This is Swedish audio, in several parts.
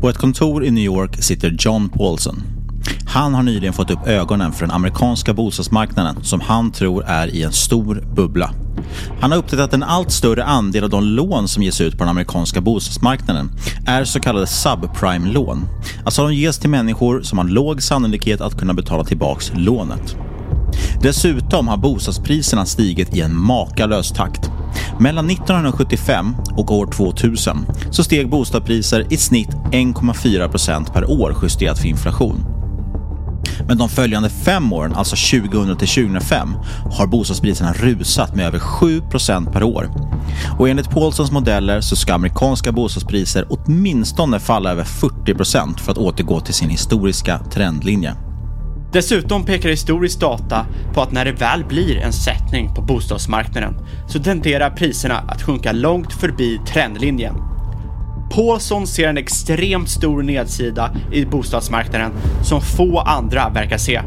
På ett kontor i New York sitter John Paulson. Han har nyligen fått upp ögonen för den amerikanska bostadsmarknaden som han tror är i en stor bubbla. Han har upptäckt att en allt större andel av de lån som ges ut på den amerikanska bostadsmarknaden är så kallade subprime-lån. Alltså de ges till människor som har låg sannolikhet att kunna betala tillbaks lånet. Dessutom har bostadspriserna stigit i en makalös takt. Mellan 1975 och år 2000 så steg bostadspriser i snitt 1,4% per år justerat för inflation. Men de följande fem åren, alltså 2000 till 2005, har bostadspriserna rusat med över 7% per år. Och enligt Paulsons modeller så ska amerikanska bostadspriser åtminstone falla över 40% för att återgå till sin historiska trendlinje. Dessutom pekar historisk data på att när det väl blir en sättning på bostadsmarknaden så tenderar priserna att sjunka långt förbi trendlinjen. Paulson ser en extremt stor nedsida i bostadsmarknaden som få andra verkar se.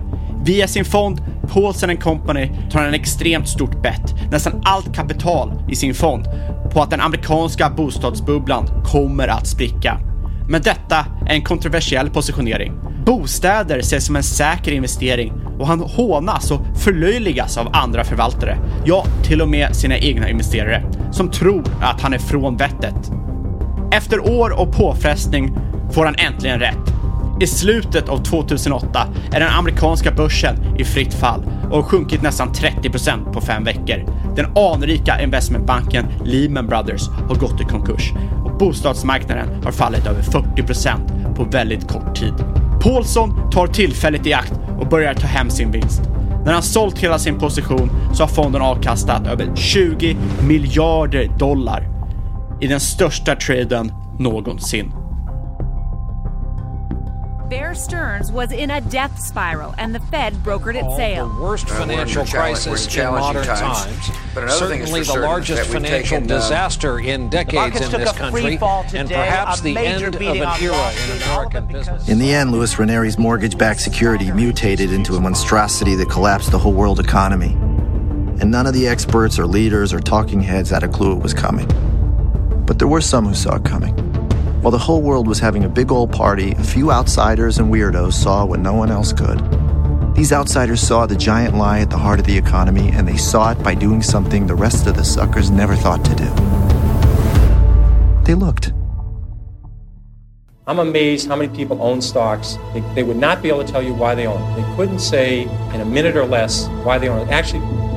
Via sin fond Paulson Company tar en extremt stort bett, nästan allt kapital i sin fond, på att den amerikanska bostadsbubblan kommer att spricka. Men detta är en kontroversiell positionering. Bostäder ses som en säker investering och han hånas och förlöjligas av andra förvaltare, ja, till och med sina egna investerare, som tror att han är från vettet. Efter år och påfrestning får han äntligen rätt. I slutet av 2008 är den amerikanska börsen i fritt fall och har sjunkit nästan 30% på fem veckor. Den anrika investmentbanken Lehman Brothers har gått i konkurs bostadsmarknaden har fallit över 40% på väldigt kort tid. Paulson tar tillfället i akt och börjar ta hem sin vinst. När han sålt hela sin position så har fonden avkastat över 20 miljarder dollar i den största traden någonsin. Bear Stearns was in a death spiral, and the Fed brokered its sale. The worst Well, we're in financial challenge- we're in crisis in modern times. times. But another thing is Certainly the largest financial taken, um, disaster in decades in this country, fall and perhaps the major end of an era in Street, American business. In the end, Louis Ranieri's mortgage backed security mutated into a monstrosity that collapsed the whole world economy. And none of the experts or leaders or talking heads had a clue it was coming. But there were some who saw it coming. While the whole world was having a big old party, a few outsiders and weirdos saw what no one else could. These outsiders saw the giant lie at the heart of the economy, and they saw it by doing something the rest of the suckers never thought to do. They looked. I'm amazed how many people own stocks. They, they would not be able to tell you why they own. They couldn't say in a minute or less why they own. Actually,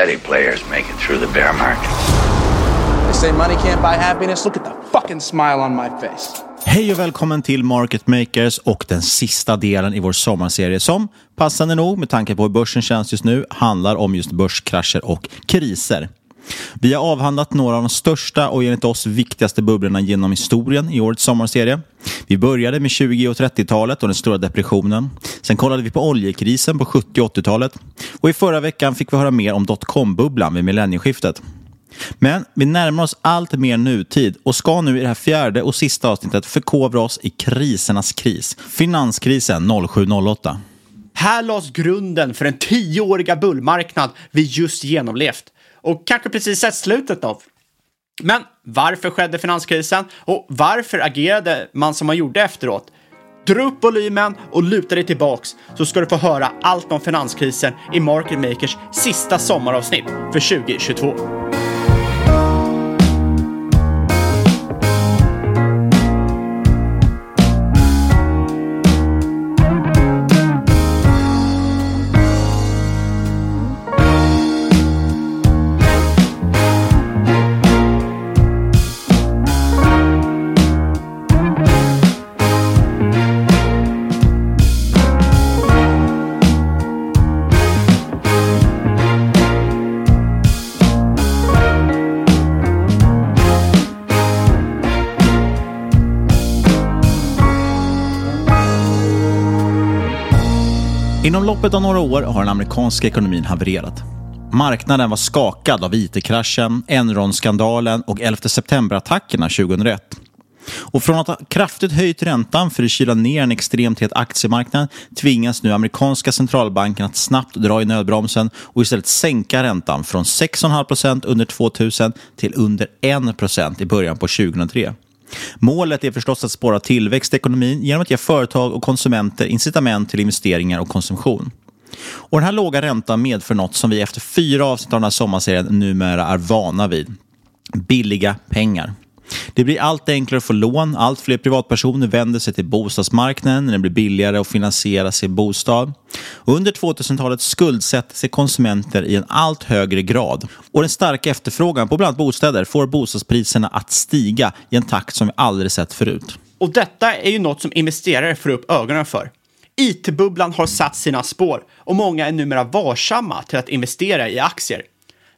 steady players make it through the bear market. They say money can't buy happiness. Look at the fucking smile on my face. Hej och välkommen till Market Makers och den sista delen i vår sommarserie som, passande nog med tanke på hur börsen känns just nu, handlar om just börskrascher och kriser. Vi har avhandlat några av de största och enligt oss viktigaste bubblorna genom historien i årets sommarserie. Vi började med 20 och 30-talet och den stora depressionen. Sen kollade vi på oljekrisen på 70 och 80-talet. Och i förra veckan fick vi höra mer om dotcom-bubblan vid millennieskiftet. Men vi närmar oss allt mer nutid och ska nu i det här fjärde och sista avsnittet förkovra oss i krisernas kris. Finanskrisen 07-08. Här lades grunden för den tioåriga bullmarknad vi just genomlevt och kanske precis sett slutet av. Men varför skedde finanskrisen och varför agerade man som man gjorde efteråt? Dra upp volymen och luta dig tillbaks så ska du få höra allt om finanskrisen i Market Makers sista sommaravsnitt för 2022. Inom loppet av några år har den amerikanska ekonomin havererat. Marknaden var skakad av IT-kraschen, Enron-skandalen och 11 september-attackerna 2001. Och från att ha kraftigt höjt räntan för att kyla ner en extremt het aktiemarknad tvingas nu amerikanska centralbanken att snabbt dra i nödbromsen och istället sänka räntan från 6,5% under 2000 till under 1% i början på 2003. Målet är förstås att spåra tillväxt i ekonomin genom att ge företag och konsumenter incitament till investeringar och konsumtion. Och den här låga räntan medför något som vi efter fyra avsnitt av den här sommarserien numera är vana vid. Billiga pengar. Det blir allt enklare att få lån, allt fler privatpersoner vänder sig till bostadsmarknaden när det blir billigare att finansiera sin bostad. Under 2000-talet skuldsätter sig konsumenter i en allt högre grad. Och den starka efterfrågan på bland annat bostäder får bostadspriserna att stiga i en takt som vi aldrig sett förut. Och detta är ju något som investerare får upp ögonen för. IT-bubblan har satt sina spår och många är numera varsamma till att investera i aktier.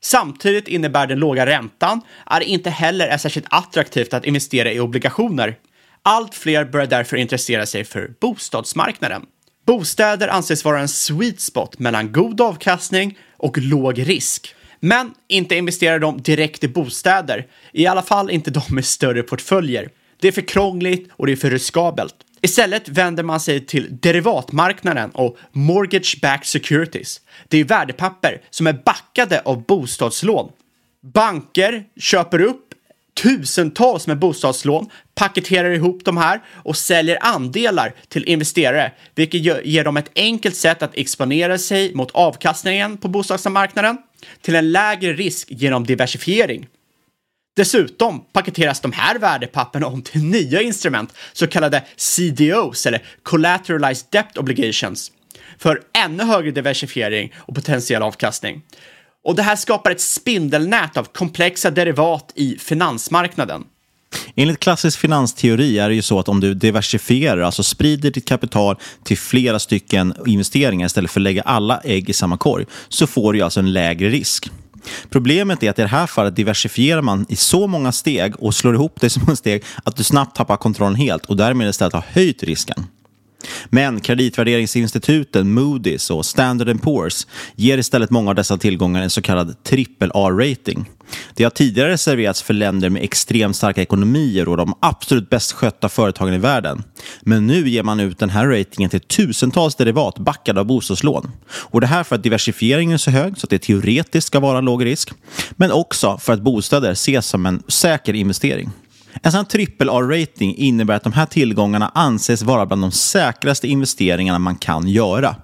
Samtidigt innebär den låga räntan att det inte heller är särskilt attraktivt att investera i obligationer. Allt fler börjar därför intressera sig för bostadsmarknaden. Bostäder anses vara en sweet spot mellan god avkastning och låg risk. Men inte investerar de direkt i bostäder, i alla fall inte de med större portföljer. Det är för krångligt och det är för riskabelt. Istället vänder man sig till derivatmarknaden och mortgage-backed securities. Det är värdepapper som är backade av bostadslån. Banker köper upp tusentals med bostadslån, paketerar ihop de här och säljer andelar till investerare, vilket ger dem ett enkelt sätt att exponera sig mot avkastningen på bostadsmarknaden till en lägre risk genom diversifiering. Dessutom paketeras de här värdepapperna om till nya instrument, så kallade CDOs eller Collateralized Debt Obligations, för ännu högre diversifiering och potentiell avkastning. Och det här skapar ett spindelnät av komplexa derivat i finansmarknaden. Enligt klassisk finansteori är det ju så att om du diversifierar, alltså sprider ditt kapital till flera stycken investeringar istället för att lägga alla ägg i samma korg, så får du alltså en lägre risk. Problemet är att i det här fallet diversifierar man i så många steg och slår ihop det i så många steg att du snabbt tappar kontrollen helt och därmed istället har höjt risken. Men kreditvärderingsinstituten Moody's och Standard Poor's ger istället många av dessa tillgångar en så kallad AAA-rating. Det har tidigare reserverats för länder med extremt starka ekonomier och de absolut bäst skötta företagen i världen. Men nu ger man ut den här ratingen till tusentals derivat backade av bostadslån. Och det här för att diversifieringen är så hög så att det teoretiskt ska vara låg risk. Men också för att bostäder ses som en säker investering. En sån A-rating innebär att de här tillgångarna anses vara bland de säkraste investeringarna man kan göra.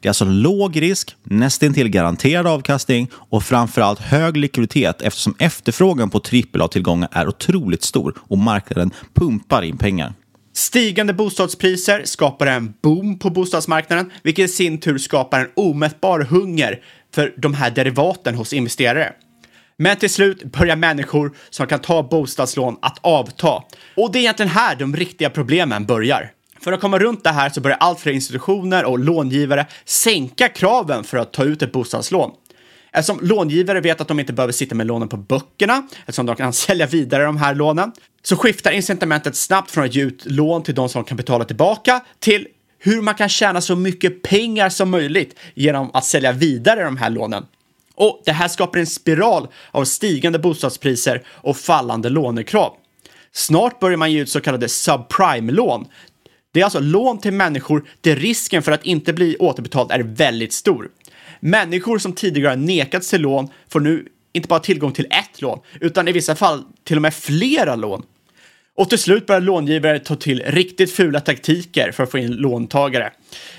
Det är alltså låg risk, nästintill garanterad avkastning och framförallt hög likviditet eftersom efterfrågan på AAA-tillgångar är otroligt stor och marknaden pumpar in pengar. Stigande bostadspriser skapar en boom på bostadsmarknaden, vilket i sin tur skapar en omätbar hunger för de här derivaten hos investerare. Men till slut börjar människor som kan ta bostadslån att avta. Och det är egentligen här de riktiga problemen börjar. För att komma runt det här så börjar allt fler institutioner och långivare sänka kraven för att ta ut ett bostadslån. Eftersom långivare vet att de inte behöver sitta med lånen på böckerna, eftersom de kan sälja vidare de här lånen, så skiftar incitamentet snabbt från att ge ut lån till de som kan betala tillbaka till hur man kan tjäna så mycket pengar som möjligt genom att sälja vidare de här lånen. Och det här skapar en spiral av stigande bostadspriser och fallande lånekrav. Snart börjar man ge ut så kallade subprime-lån. Det är alltså lån till människor där risken för att inte bli återbetald är väldigt stor. Människor som tidigare nekats till lån får nu inte bara tillgång till ett lån, utan i vissa fall till och med flera lån. Och till slut börjar långivare ta till riktigt fula taktiker för att få in låntagare.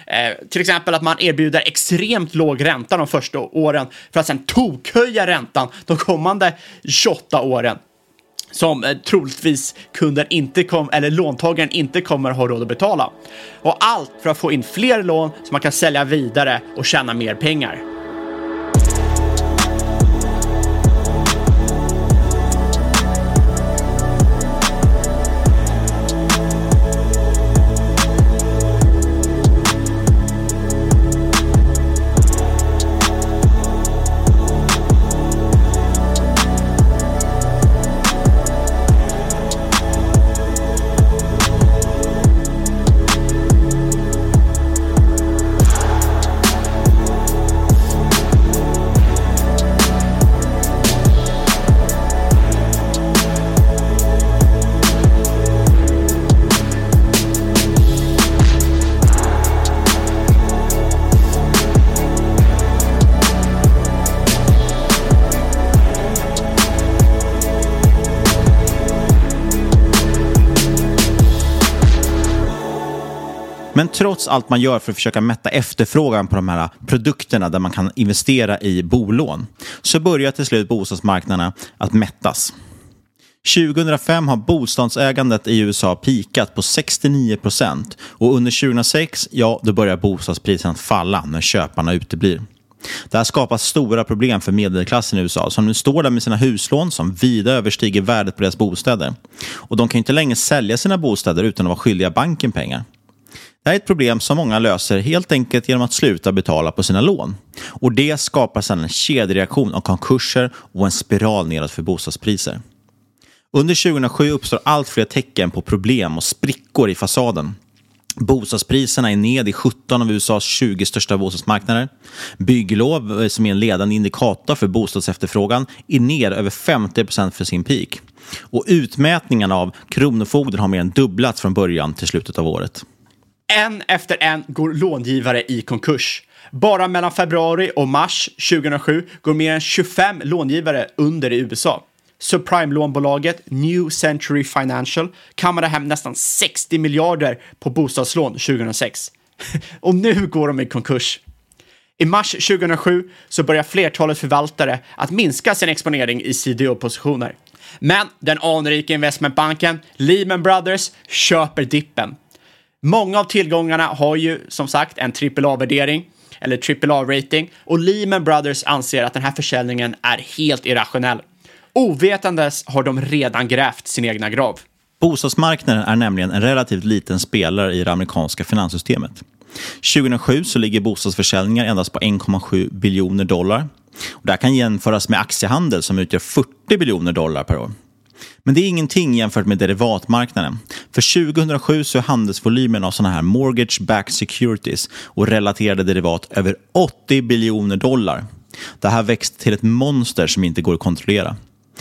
Eh, till exempel att man erbjuder extremt låg ränta de första åren för att sen tokhöja räntan de kommande 28 åren. Som eh, troligtvis kunden inte kom, eller låntagaren inte kommer ha råd att betala. Och allt för att få in fler lån som man kan sälja vidare och tjäna mer pengar. Men trots allt man gör för att försöka mätta efterfrågan på de här produkterna där man kan investera i bolån så börjar till slut bostadsmarknaderna att mättas. 2005 har bostadsägandet i USA pikat på 69 procent och under 2006, ja, då börjar bostadspriserna falla när köparna uteblir. Det här skapar stora problem för medelklassen i USA som nu står där med sina huslån som vida överstiger värdet på deras bostäder. Och de kan inte längre sälja sina bostäder utan att vara skyldiga banken pengar. Det här är ett problem som många löser helt enkelt genom att sluta betala på sina lån. Och Det skapar sedan en kedjereaktion av konkurser och en spiral nedåt för bostadspriser. Under 2007 uppstår allt fler tecken på problem och sprickor i fasaden. Bostadspriserna är ned i 17 av USAs 20 största bostadsmarknader. Bygglov, eh, som är en ledande indikator för bostadsefterfrågan, är ner över 50% för sin peak. Och utmätningarna av Kronofogden har mer än dubblats från början till slutet av året. En efter en går långivare i konkurs. Bara mellan februari och mars 2007 går mer än 25 långivare under i USA. Subprime-lånbolaget New Century Financial kammade hem nästan 60 miljarder på bostadslån 2006. och nu går de i konkurs. I mars 2007 så börjar flertalet förvaltare att minska sin exponering i CDO-positioner. Men den anrika investmentbanken Lehman Brothers köper dippen. Många av tillgångarna har ju som sagt en AAA-värdering eller AAA-rating och Lehman Brothers anser att den här försäljningen är helt irrationell. Ovetandes har de redan grävt sin egna grav. Bostadsmarknaden är nämligen en relativt liten spelare i det amerikanska finanssystemet. 2007 så ligger bostadsförsäljningar endast på 1,7 biljoner dollar. Och det här kan jämföras med aktiehandel som utgör 40 biljoner dollar per år. Men det är ingenting jämfört med derivatmarknaden. För 2007 så är handelsvolymen av sådana här mortgage-backed securities och relaterade derivat över 80 biljoner dollar. Det här växt till ett monster som inte går att kontrollera.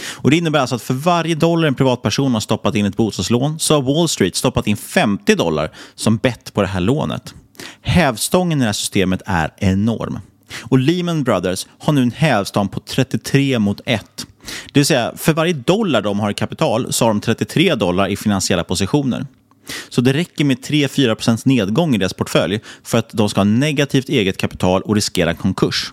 Och Det innebär alltså att för varje dollar en privatperson har stoppat in ett bostadslån så har Wall Street stoppat in 50 dollar som bett på det här lånet. Hävstången i det här systemet är enorm. Och Lehman Brothers har nu en hävstång på 33 mot 1. Det vill säga, för varje dollar de har i kapital så har de 33 dollar i finansiella positioner. Så det räcker med 3-4% nedgång i deras portfölj för att de ska ha negativt eget kapital och riskera konkurs.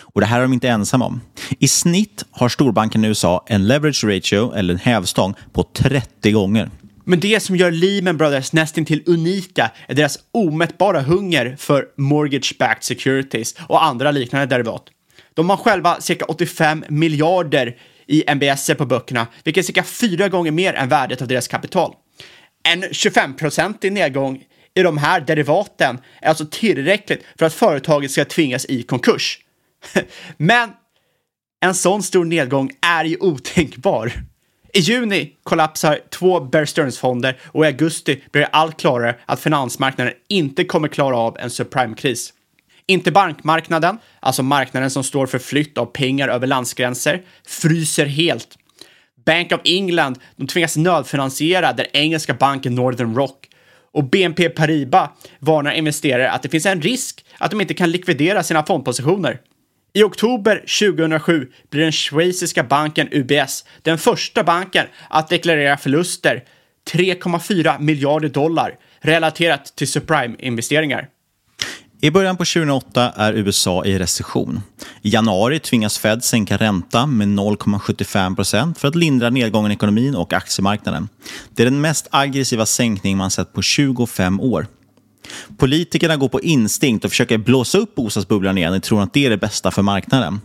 Och det här är de inte ensamma om. I snitt har storbanken i USA en leverage ratio, eller en hävstång, på 30 gånger. Men det som gör Lehman Brothers nästintill unika är deras omätbara hunger för mortgage-backed securities och andra liknande derivat. De har själva cirka 85 miljarder i MBS på böckerna, vilket är cirka fyra gånger mer än värdet av deras kapital. En 25-procentig nedgång i de här derivaten är alltså tillräckligt för att företaget ska tvingas i konkurs. Men en sån stor nedgång är ju otänkbar. I juni kollapsar två Bear Stearns-fonder och i augusti blir det allt klarare att finansmarknaden inte kommer klara av en subprime-kris. Inte bankmarknaden, alltså marknaden som står för flytt av pengar över landsgränser, fryser helt. Bank of England de tvingas nödfinansiera den engelska banken Northern Rock och BNP Paribas varnar investerare att det finns en risk att de inte kan likvidera sina fondpositioner. I oktober 2007 blir den schweiziska banken UBS den första banken att deklarera förluster 3,4 miljarder dollar relaterat till subprime-investeringar. I början på 2008 är USA i recession. I januari tvingas Fed sänka räntan med 0,75 procent för att lindra nedgången i ekonomin och aktiemarknaden. Det är den mest aggressiva sänkning man sett på 25 år. Politikerna går på instinkt och försöker blåsa upp bostadsbubblan igen i tron att det är det bästa för marknaden.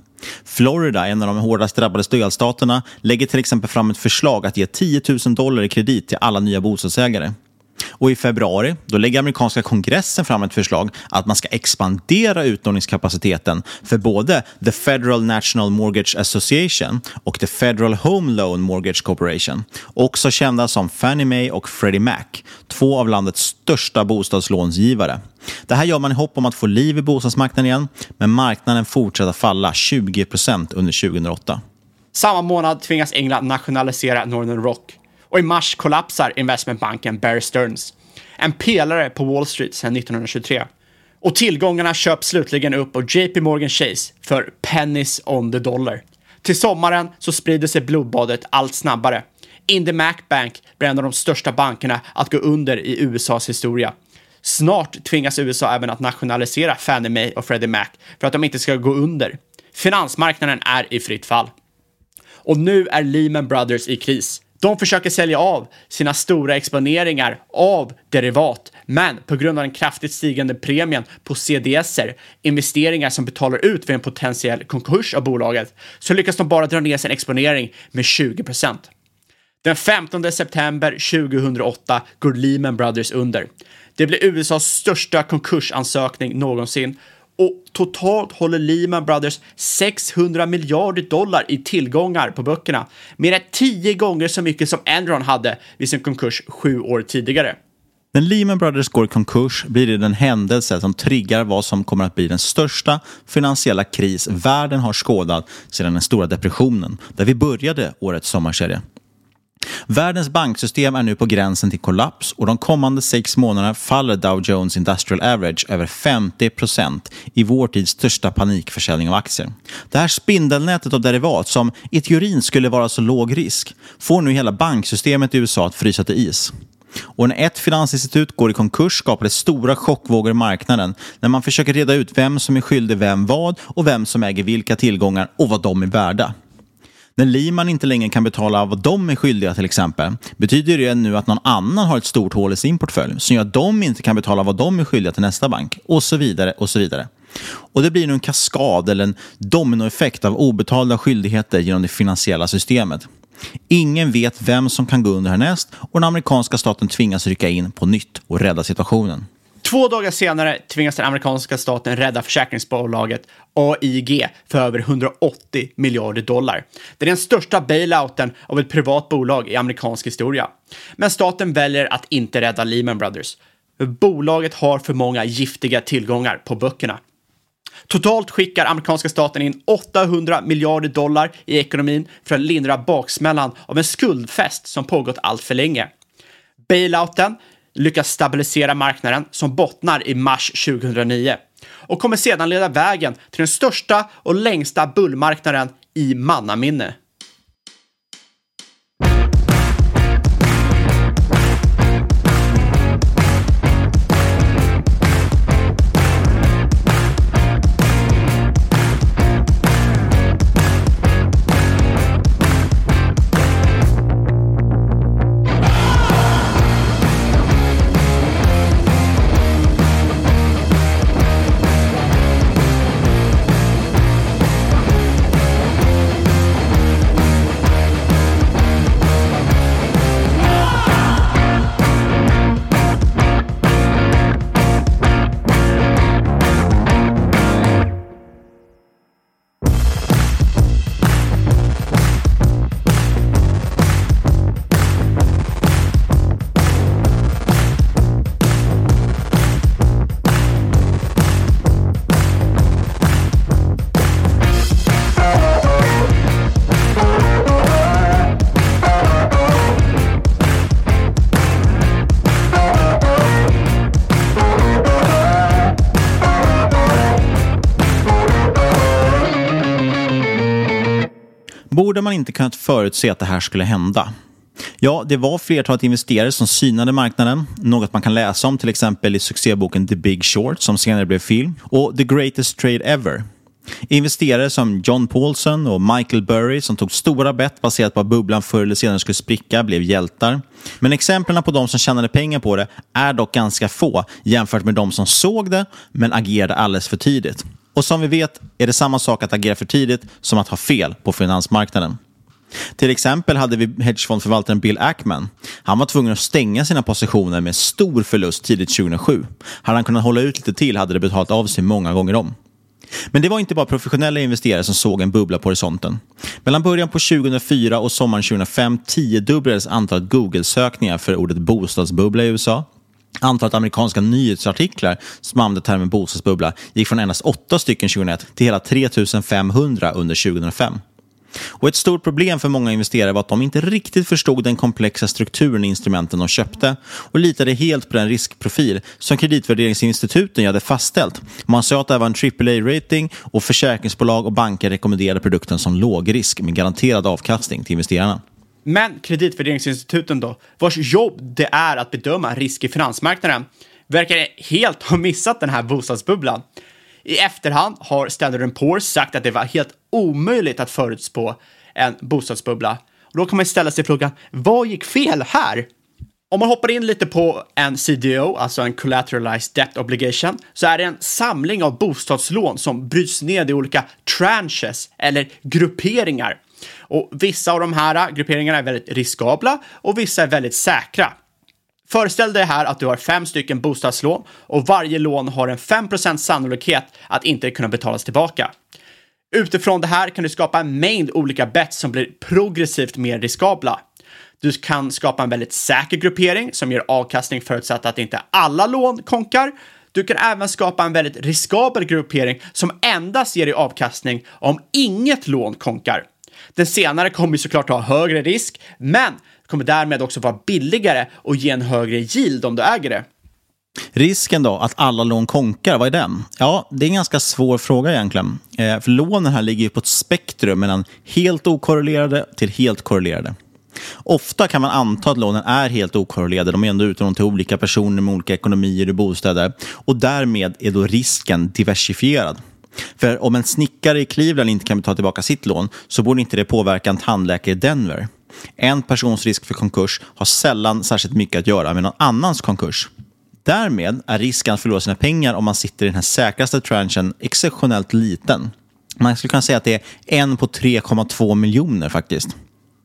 Florida, en av de hårdast drabbade delstaterna, lägger till exempel fram ett förslag att ge 10 000 dollar i kredit till alla nya bostadsägare. Och i februari då lägger amerikanska kongressen fram ett förslag att man ska expandera utlåningskapaciteten för både the Federal National Mortgage Association och the Federal Home Loan Mortgage Corporation, också kända som Fannie Mae och Freddie Mac, två av landets största bostadslånsgivare. Det här gör man i hopp om att få liv i bostadsmarknaden igen, men marknaden fortsätter falla 20% under 2008. Samma månad tvingas England nationalisera Northern Rock och i mars kollapsar investmentbanken Bear Stearns, en pelare på Wall Street sedan 1923. Och tillgångarna köps slutligen upp av JP Morgan Chase för pennies on the dollar. Till sommaren så sprider sig blodbadet allt snabbare. Indy Mac Bank blir en av de största bankerna att gå under i USAs historia. Snart tvingas USA även att nationalisera Fannie Mae och Freddie Mac för att de inte ska gå under. Finansmarknaden är i fritt fall. Och nu är Lehman Brothers i kris. De försöker sälja av sina stora exponeringar av derivat, men på grund av den kraftigt stigande premien på CDSer, investeringar som betalar ut vid en potentiell konkurs av bolaget, så lyckas de bara dra ner sin exponering med 20% Den 15 september 2008 går Lehman Brothers under. Det blir USAs största konkursansökning någonsin och totalt håller Lehman Brothers 600 miljarder dollar i tillgångar på böckerna. Mer än tio gånger så mycket som Enron hade vid sin konkurs sju år tidigare. När Lehman Brothers går i konkurs blir det den händelse som triggar vad som kommer att bli den största finansiella kris världen har skådat sedan den stora depressionen, där vi började årets sommarserie. Världens banksystem är nu på gränsen till kollaps och de kommande sex månaderna faller Dow Jones Industrial Average över 50% i vår tids största panikförsäljning av aktier. Det här spindelnätet av derivat som i teorin skulle vara så låg risk får nu hela banksystemet i USA att frysa till is. Och när ett finansinstitut går i konkurs skapar det stora chockvågor i marknaden när man försöker reda ut vem som är skyldig vem vad och vem som äger vilka tillgångar och vad de är värda. När Lehman inte längre kan betala vad de är skyldiga till exempel, betyder det nu att någon annan har ett stort hål i sin portfölj som gör att de inte kan betala vad de är skyldiga till nästa bank och så vidare och så vidare. Och det blir nu en kaskad eller en dominoeffekt av obetalda skyldigheter genom det finansiella systemet. Ingen vet vem som kan gå under härnäst och den amerikanska staten tvingas rycka in på nytt och rädda situationen. Två dagar senare tvingas den amerikanska staten rädda försäkringsbolaget AIG för över 180 miljarder dollar. Det är den största bailouten av ett privat bolag i amerikansk historia. Men staten väljer att inte rädda Lehman Brothers. Bolaget har för många giftiga tillgångar på böckerna. Totalt skickar amerikanska staten in 800 miljarder dollar i ekonomin för att lindra baksmällan av en skuldfest som pågått allt för länge. Bailouten lyckas stabilisera marknaden som bottnar i mars 2009 och kommer sedan leda vägen till den största och längsta bullmarknaden i mannaminne. Borde man inte kunnat förutse att det här skulle hända? Ja, det var flertalet investerare som synade marknaden, något man kan läsa om till exempel i succéboken The Big Short som senare blev film, och The Greatest Trade Ever. Investerare som John Paulson och Michael Burry som tog stora bett baserat på att bubblan förr eller senare skulle spricka blev hjältar. Men exemplen på de som tjänade pengar på det är dock ganska få jämfört med de som såg det men agerade alldeles för tidigt. Och som vi vet är det samma sak att agera för tidigt som att ha fel på finansmarknaden. Till exempel hade vi hedgefondförvaltaren Bill Ackman. Han var tvungen att stänga sina positioner med stor förlust tidigt 2007. Hade han kunnat hålla ut lite till hade det betalat av sig många gånger om. Men det var inte bara professionella investerare som såg en bubbla på horisonten. Mellan början på 2004 och sommaren 2005 tiodubblades antalet Google-sökningar för ordet bostadsbubbla i USA. Antalet amerikanska nyhetsartiklar som använde termen bostadsbubbla gick från endast 8 stycken 2001 till hela 3500 under 2005. Och ett stort problem för många investerare var att de inte riktigt förstod den komplexa strukturen i instrumenten de köpte och litade helt på den riskprofil som kreditvärderingsinstituten hade fastställt. Man sa att det var en AAA-rating och försäkringsbolag och banker rekommenderade produkten som lågrisk med garanterad avkastning till investerarna. Men kreditvärderingsinstituten då, vars jobb det är att bedöma risk i finansmarknaden, verkar helt ha missat den här bostadsbubblan. I efterhand har Standard Poor's sagt att det var helt omöjligt att förutspå en bostadsbubbla. Och då kan man ställa sig frågan, vad gick fel här? Om man hoppar in lite på en CDO, alltså en collateralized debt obligation, så är det en samling av bostadslån som bryts ned i olika tranches eller grupperingar. Och vissa av de här grupperingarna är väldigt riskabla och vissa är väldigt säkra. Föreställ dig här att du har fem stycken bostadslån och varje lån har en 5% sannolikhet att inte kunna betalas tillbaka. Utifrån det här kan du skapa en mängd olika bets som blir progressivt mer riskabla. Du kan skapa en väldigt säker gruppering som ger avkastning förutsatt att inte alla lån konkar. Du kan även skapa en väldigt riskabel gruppering som endast ger dig avkastning om inget lån konkar. Den senare kommer såklart ha högre risk, men kommer därmed också vara billigare och ge en högre yield om du äger det. Risken då, att alla lån konkar, vad är den? Ja, det är en ganska svår fråga egentligen. Eh, för lånen här ligger ju på ett spektrum mellan helt okorrelerade till helt korrelerade. Ofta kan man anta att lånen är helt okorrelerade. De är ändå utlån till olika personer med olika ekonomier och bostäder. Och därmed är då risken diversifierad. För om en snickare i Cleveland inte kan betala tillbaka sitt lån så borde inte det påverka en tandläkare i Denver. En persons risk för konkurs har sällan särskilt mycket att göra med någon annans konkurs. Därmed är risken att förlora sina pengar om man sitter i den här säkraste tranchen exceptionellt liten. Man skulle kunna säga att det är en på 3,2 miljoner faktiskt.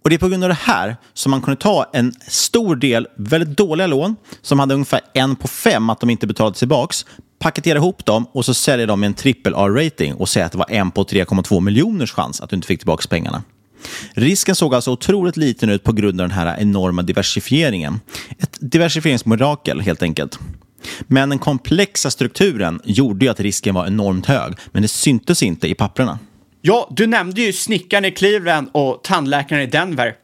Och det är på grund av det här som man kunde ta en stor del väldigt dåliga lån som hade ungefär en på fem att de inte betalade tillbaks, paketera ihop dem och så sälja dem med en trippel A-rating och säga att det var en på 3,2 miljoners chans att du inte fick tillbaka pengarna. Risken såg alltså otroligt liten ut på grund av den här enorma diversifieringen. Ett diversifieringsmirakel helt enkelt. Men den komplexa strukturen gjorde ju att risken var enormt hög, men det syntes inte i papperna. Ja, du nämnde ju snickaren i Cleveland och tandläkaren i Denver.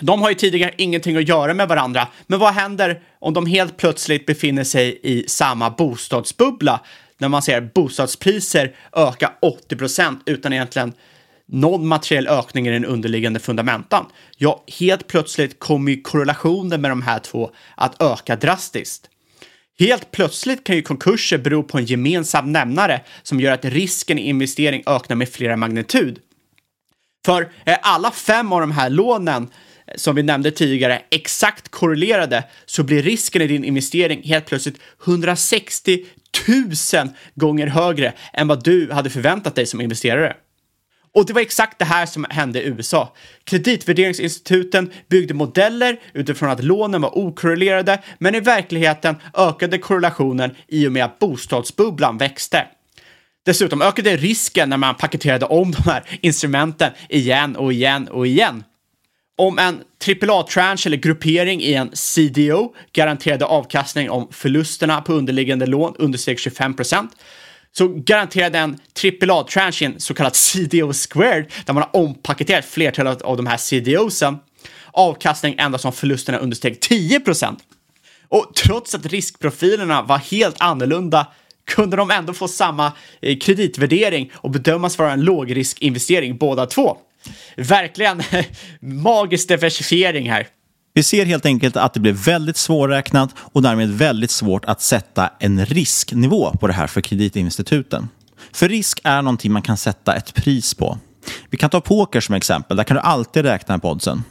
De har ju tidigare ingenting att göra med varandra, men vad händer om de helt plötsligt befinner sig i samma bostadsbubbla? När man ser bostadspriser öka 80 procent utan egentligen någon materiell ökning i den underliggande fundamentan. Ja, helt plötsligt kommer ju korrelationen med de här två att öka drastiskt. Helt plötsligt kan ju konkurser bero på en gemensam nämnare som gör att risken i investering ökar med flera magnitud. För är alla fem av de här lånen som vi nämnde tidigare exakt korrelerade så blir risken i din investering helt plötsligt 160 000 gånger högre än vad du hade förväntat dig som investerare. Och det var exakt det här som hände i USA. Kreditvärderingsinstituten byggde modeller utifrån att lånen var okorrelerade, men i verkligheten ökade korrelationen i och med att bostadsbubblan växte. Dessutom ökade risken när man paketerade om de här instrumenten igen och igen och igen. Om en AAA-tranche eller gruppering i en CDO garanterade avkastning om förlusterna på underliggande lån understeg 25% så garanterade en AAA-tranche i en så kallad CDO squared, där man har ompaketerat flertalet av de här CDOsen, avkastning endast om förlusterna understeg 10% Och trots att riskprofilerna var helt annorlunda kunde de ändå få samma eh, kreditvärdering och bedömas vara en lågriskinvestering båda två. Verkligen magisk diversifiering här. Vi ser helt enkelt att det blir väldigt svårräknat och därmed väldigt svårt att sätta en risknivå på det här för kreditinstituten. För risk är någonting man kan sätta ett pris på. Vi kan ta poker som exempel, där kan du alltid räkna på oddsen.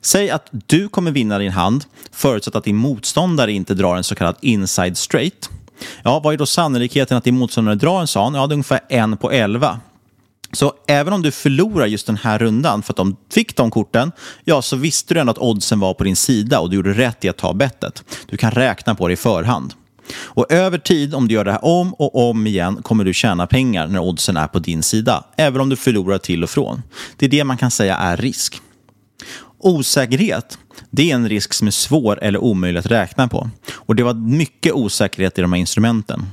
Säg att du kommer vinna din hand förutsatt att din motståndare inte drar en så kallad inside straight. Ja, vad är då sannolikheten att din motståndare drar en sån? Ja, det är ungefär en på elva. Så även om du förlorar just den här rundan för att de fick de korten, ja så visste du ändå att oddsen var på din sida och du gjorde rätt i att ta bettet. Du kan räkna på det i förhand. Och över tid, om du gör det här om och om igen, kommer du tjäna pengar när oddsen är på din sida, även om du förlorar till och från. Det är det man kan säga är risk. Osäkerhet, det är en risk som är svår eller omöjlig att räkna på. Och det var mycket osäkerhet i de här instrumenten.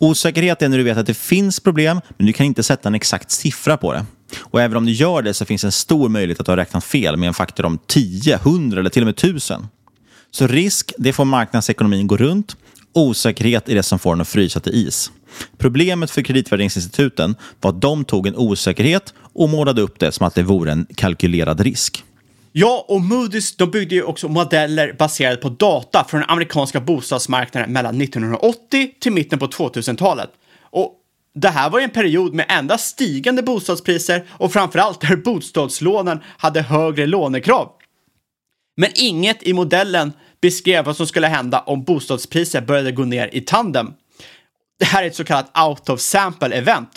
Osäkerhet är när du vet att det finns problem, men du kan inte sätta en exakt siffra på det. Och även om du gör det så finns en stor möjlighet att du har räknat fel med en faktor om 10, 100 eller till och med 1000. Så risk, det får marknadsekonomin gå runt. Osäkerhet är det som får den att frysa till is. Problemet för kreditvärderingsinstituten var att de tog en osäkerhet och målade upp det som att det vore en kalkylerad risk. Ja, och Moody's de byggde ju också modeller baserade på data från den amerikanska bostadsmarknaden mellan 1980 till mitten på 2000-talet. Och det här var ju en period med endast stigande bostadspriser och framförallt där bostadslånen hade högre lånekrav. Men inget i modellen beskrev vad som skulle hända om bostadspriser började gå ner i tandem. Det här är ett så kallat out of sample event.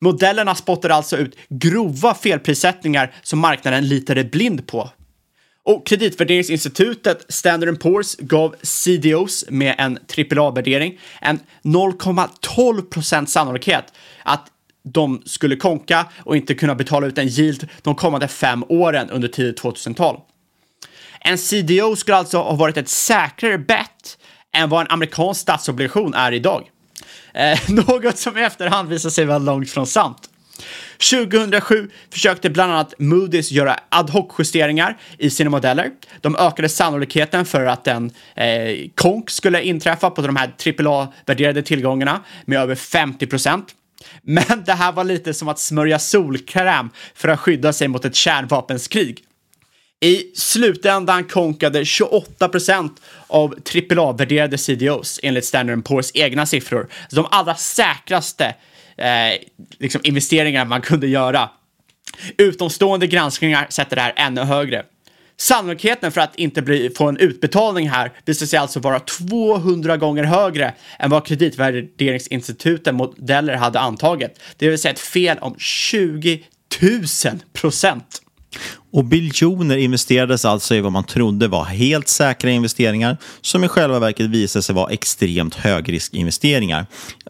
Modellerna spottade alltså ut grova felprissättningar som marknaden litade blind på. Och kreditvärderingsinstitutet Standard Poor's gav CDOs med en AAA-värdering en 0,12% sannolikhet att de skulle konka och inte kunna betala ut en yield de kommande fem åren under tidigt 2000-tal. En CDO skulle alltså ha varit ett säkrare bet än vad en amerikansk statsobligation är idag. Eh, något som i efterhand visar sig vara långt från sant. 2007 försökte bland annat Moody's göra ad hoc-justeringar i sina modeller. De ökade sannolikheten för att en eh, konk skulle inträffa på de här AAA-värderade tillgångarna med över 50 procent. Men det här var lite som att smörja solkräm för att skydda sig mot ett kärnvapenskrig. I slutändan konkade 28 procent av AAA-värderade CDOs enligt Standard Poor's egna siffror. De allra säkraste eh, liksom investeringar man kunde göra. Utomstående granskningar sätter det här ännu högre. Sannolikheten för att inte bli, få en utbetalning här visar sig alltså vara 200 gånger högre än vad kreditvärderingsinstituten modeller hade antagit. Det vill säga ett fel om 20 000 procent. Och biljoner investerades alltså i vad man trodde var helt säkra investeringar som i själva verket visade sig vara extremt högriskinvesteringar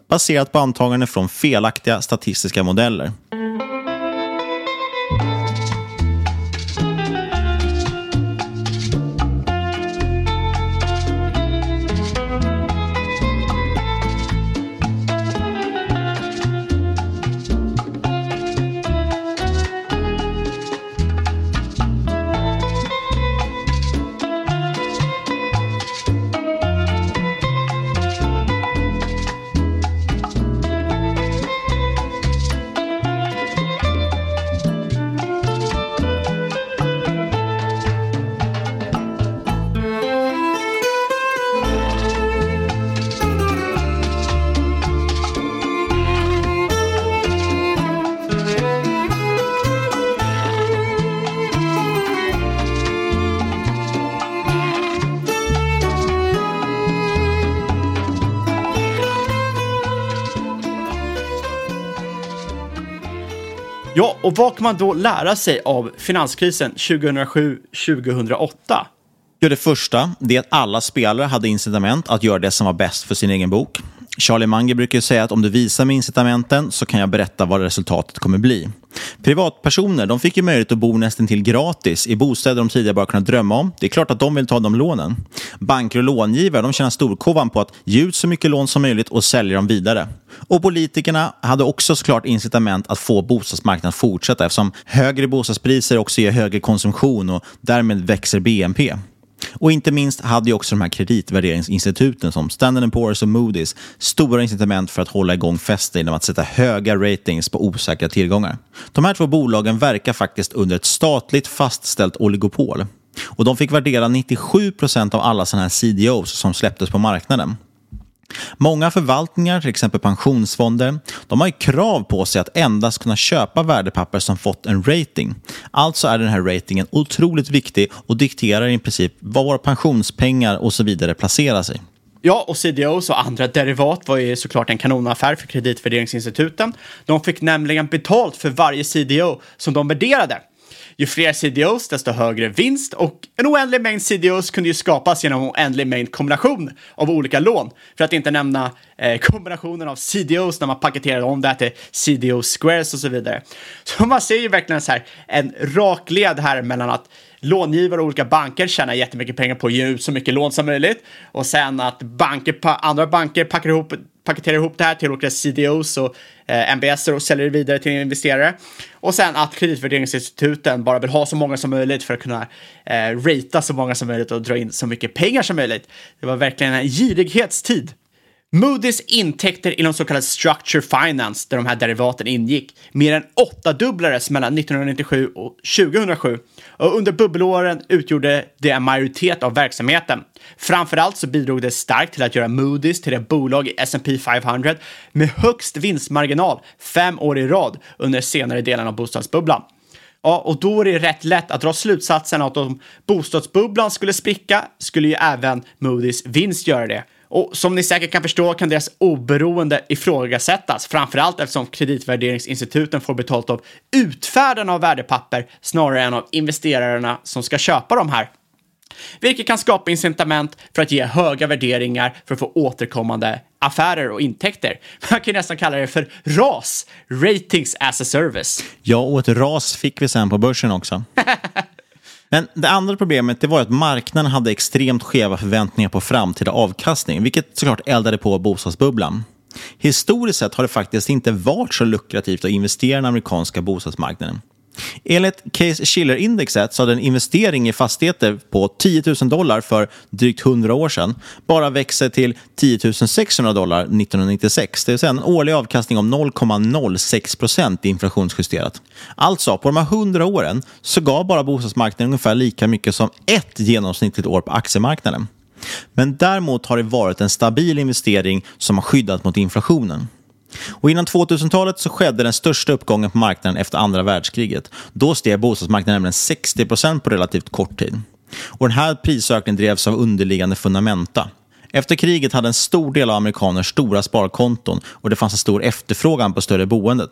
baserat på antaganden från felaktiga statistiska modeller. Och vad kan man då lära sig av finanskrisen 2007-2008? Ja, det första det är att alla spelare hade incitament att göra det som var bäst för sin egen bok. Charlie Munger brukar säga att om du visar mig incitamenten så kan jag berätta vad resultatet kommer bli. Privatpersoner de fick ju möjlighet att bo nästan till gratis i bostäder de tidigare bara kunnat drömma om. Det är klart att de vill ta de lånen. Banker och långivare de tjänar storkovan på att ge ut så mycket lån som möjligt och sälja dem vidare. Och politikerna hade också såklart incitament att få bostadsmarknaden att fortsätta eftersom högre bostadspriser också ger högre konsumtion och därmed växer BNP. Och inte minst hade ju också de här kreditvärderingsinstituten som Standard Poor's och Moody's stora incitament för att hålla igång festen genom att sätta höga ratings på osäkra tillgångar. De här två bolagen verkar faktiskt under ett statligt fastställt oligopol. Och de fick värdera 97 procent av alla sådana här CDOs som släpptes på marknaden. Många förvaltningar, till exempel pensionsfonder, de har ju krav på sig att endast kunna köpa värdepapper som fått en rating. Alltså är den här ratingen otroligt viktig och dikterar i princip var våra pensionspengar och så vidare placerar sig. Ja, och CDOs och andra derivat var ju såklart en kanonaffär för kreditvärderingsinstituten. De fick nämligen betalt för varje CDO som de värderade. Ju fler CDOs, desto högre vinst och en oändlig mängd CDOs kunde ju skapas genom en oändlig mängd kombination av olika lån. För att inte nämna eh, kombinationen av CDOs när man paketerade om det här till CDO squares och så vidare. Så man ser ju verkligen så här en rak led här mellan att långivare och olika banker tjänar jättemycket pengar på att ge ut så mycket lån som möjligt och sen att banker, andra banker packar ihop paketerar ihop det här till olika CDOs och eh, MBS och säljer det vidare till investerare. Och sen att kreditvärderingsinstituten bara vill ha så många som möjligt för att kunna eh, ratea så många som möjligt och dra in så mycket pengar som möjligt. Det var verkligen en girighetstid. Moody's intäkter inom så kallad structure finance, där de här derivaten ingick, mer än åttadubblades mellan 1997 och 2007. Och under bubbelåren utgjorde det en majoritet av verksamheten. Framförallt så bidrog det starkt till att göra Moody's till det bolag i S&P 500 med högst vinstmarginal fem år i rad under senare delen av bostadsbubblan. Ja, och då är det rätt lätt att dra slutsatsen att om bostadsbubblan skulle spricka skulle ju även Moody's vinst göra det. Och som ni säkert kan förstå kan deras oberoende ifrågasättas, framförallt eftersom kreditvärderingsinstituten får betalt av utfärdarna av värdepapper snarare än av investerarna som ska köpa de här. Vilket kan skapa incitament för att ge höga värderingar för att få återkommande affärer och intäkter. Man kan nästan kalla det för RAS, Ratings as a Service. Ja, och ett ras fick vi sen på börsen också. Men det andra problemet det var att marknaden hade extremt skeva förväntningar på framtida avkastning, vilket såklart eldade på bostadsbubblan. Historiskt sett har det faktiskt inte varit så lukrativt att investera i den amerikanska bostadsmarknaden. Enligt Case Shiller-indexet så hade en investering i fastigheter på 10 000 dollar för drygt 100 år sedan bara växt till 10 600 dollar 1996. Det vill säga en årlig avkastning om 0,06 procent inflationsjusterat. Alltså, på de här 100 åren så gav bara bostadsmarknaden ungefär lika mycket som ett genomsnittligt år på aktiemarknaden. Men däremot har det varit en stabil investering som har skyddat mot inflationen. Och innan 2000-talet så skedde den största uppgången på marknaden efter andra världskriget. Då steg bostadsmarknaden nämligen 60 procent på relativt kort tid. Och den här prisökningen drevs av underliggande fundamenta. Efter kriget hade en stor del av amerikaner stora sparkonton och det fanns en stor efterfrågan på större boendet.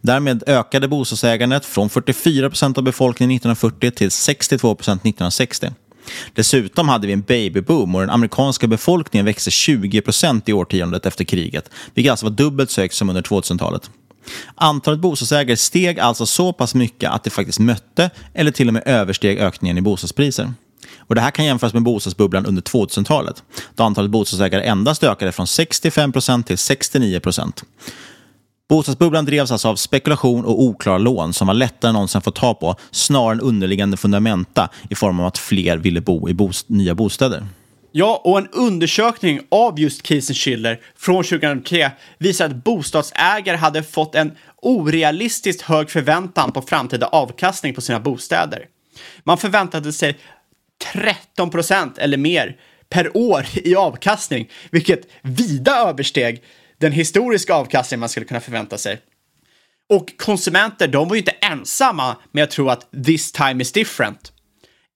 Därmed ökade bostadsägandet från 44 procent av befolkningen 1940 till 62 procent 1960. Dessutom hade vi en babyboom och den amerikanska befolkningen växte 20 procent i årtiondet efter kriget, vilket alltså var dubbelt så högt som under 2000-talet. Antalet bostadsägare steg alltså så pass mycket att det faktiskt mötte eller till och med översteg ökningen i bostadspriser. Och Det här kan jämföras med bostadsbubblan under 2000-talet, då antalet bostadsägare endast ökade från 65 procent till 69 procent. Bostadsbubblan drevs alltså av spekulation och oklara lån som var lättare än någonsin att få ta på, snarare än underliggande fundamenta i form av att fler ville bo i bost nya bostäder. Ja, och en undersökning av just Kiesenschiller Schiller från 2003 visar att bostadsägare hade fått en orealistiskt hög förväntan på framtida avkastning på sina bostäder. Man förväntade sig 13 procent eller mer per år i avkastning, vilket vida översteg den historiska avkastning man skulle kunna förvänta sig. Och konsumenter, de var ju inte ensamma med att tro att this time is different.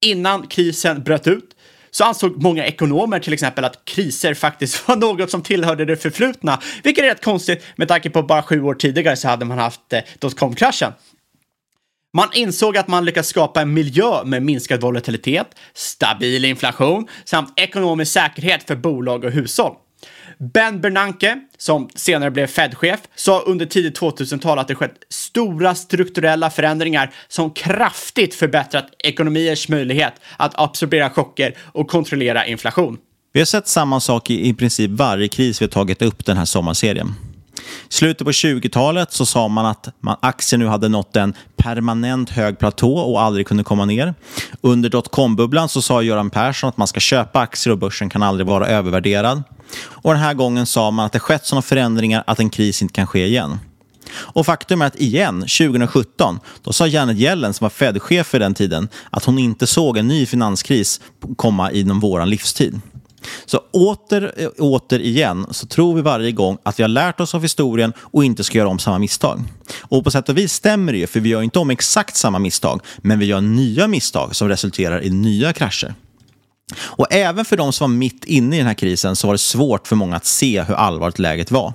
Innan krisen bröt ut så ansåg många ekonomer till exempel att kriser faktiskt var något som tillhörde det förflutna, vilket är rätt konstigt med tanke på bara sju år tidigare så hade man haft eh, dotcom-kraschen. Man insåg att man lyckats skapa en miljö med minskad volatilitet, stabil inflation samt ekonomisk säkerhet för bolag och hushåll. Ben Bernanke, som senare blev Fed-chef, sa under tidigt 2000-tal att det skett stora strukturella förändringar som kraftigt förbättrat ekonomiers möjlighet att absorbera chocker och kontrollera inflation. Vi har sett samma sak i, i princip varje kris vi har tagit upp den här sommarserien. I slutet på 20-talet så sa man att man, aktier nu hade nått en permanent hög platå och aldrig kunde komma ner. Under dotcom-bubblan så sa Göran Persson att man ska köpa aktier och börsen kan aldrig vara övervärderad. Och den här gången sa man att det skett sådana förändringar att en kris inte kan ske igen. Och faktum är att igen, 2017, då sa Janet Yellen som var Fed-chef för den tiden att hon inte såg en ny finanskris komma inom våran livstid. Så åter, eh, åter igen så tror vi varje gång att vi har lärt oss av historien och inte ska göra om samma misstag. Och på sätt och vis stämmer det ju, för vi gör inte om exakt samma misstag, men vi gör nya misstag som resulterar i nya krascher. Och även för de som var mitt inne i den här krisen så var det svårt för många att se hur allvarligt läget var.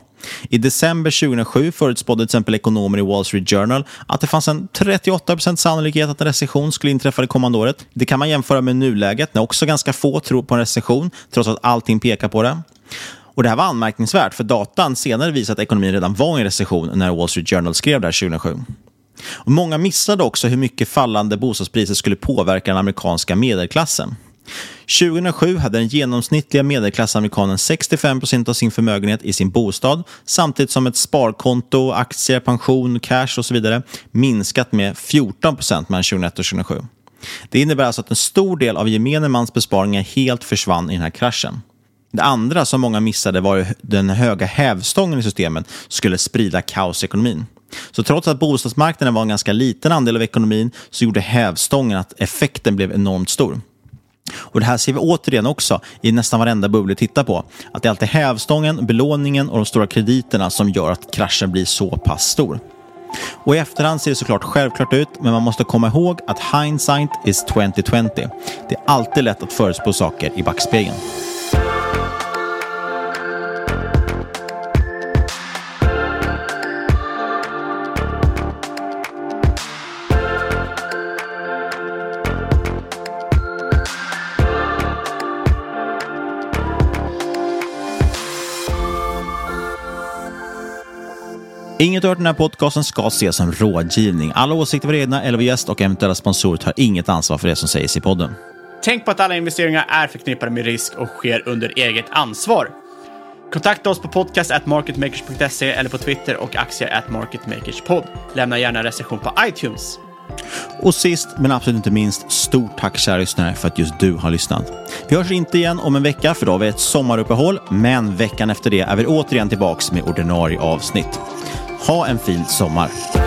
I december 2007 förutspådde till exempel ekonomer i Wall Street Journal att det fanns en 38% sannolikhet att en recession skulle inträffa det kommande året. Det kan man jämföra med nuläget när också ganska få tror på en recession trots att allting pekar på det. Och Det här var anmärkningsvärt för datan senare visade att ekonomin redan var i en recession när Wall Street Journal skrev det här 2007. Och många missade också hur mycket fallande bostadspriser skulle påverka den amerikanska medelklassen. 2007 hade den genomsnittliga medelklassamerikanen 65% av sin förmögenhet i sin bostad samtidigt som ett sparkonto, aktier, pension, cash och så vidare minskat med 14 mellan 2001 och 2007. Det innebär alltså att en stor del av gemene mans besparingar helt försvann i den här kraschen. Det andra som många missade var den höga hävstången i systemet skulle sprida kaos i ekonomin. Så trots att bostadsmarknaden var en ganska liten andel av ekonomin så gjorde hävstången att effekten blev enormt stor. Och Det här ser vi återigen också i nästan varenda bubbla vi tittar på. Att det är alltid hävstången, belåningen och de stora krediterna som gör att kraschen blir så pass stor. Och I efterhand ser det såklart självklart ut, men man måste komma ihåg att hindsight is 2020. Det är alltid lätt att förutspå saker i backspegeln. Inget hört i den här podcasten ska ses som rådgivning. Alla åsikter var egna eller gäst och eventuella sponsorer tar inget ansvar för det som sägs i podden. Tänk på att alla investeringar är förknippade med risk och sker under eget ansvar. Kontakta oss på podcast.marketmakers.se eller på Twitter och aktier marketmakerspod. Lämna gärna en recension på iTunes. Och sist men absolut inte minst, stort tack kära lyssnare för att just du har lyssnat. Vi hörs inte igen om en vecka för då har vi ett sommaruppehåll, men veckan efter det är vi återigen tillbaks med ordinarie avsnitt. Ha en fin sommar!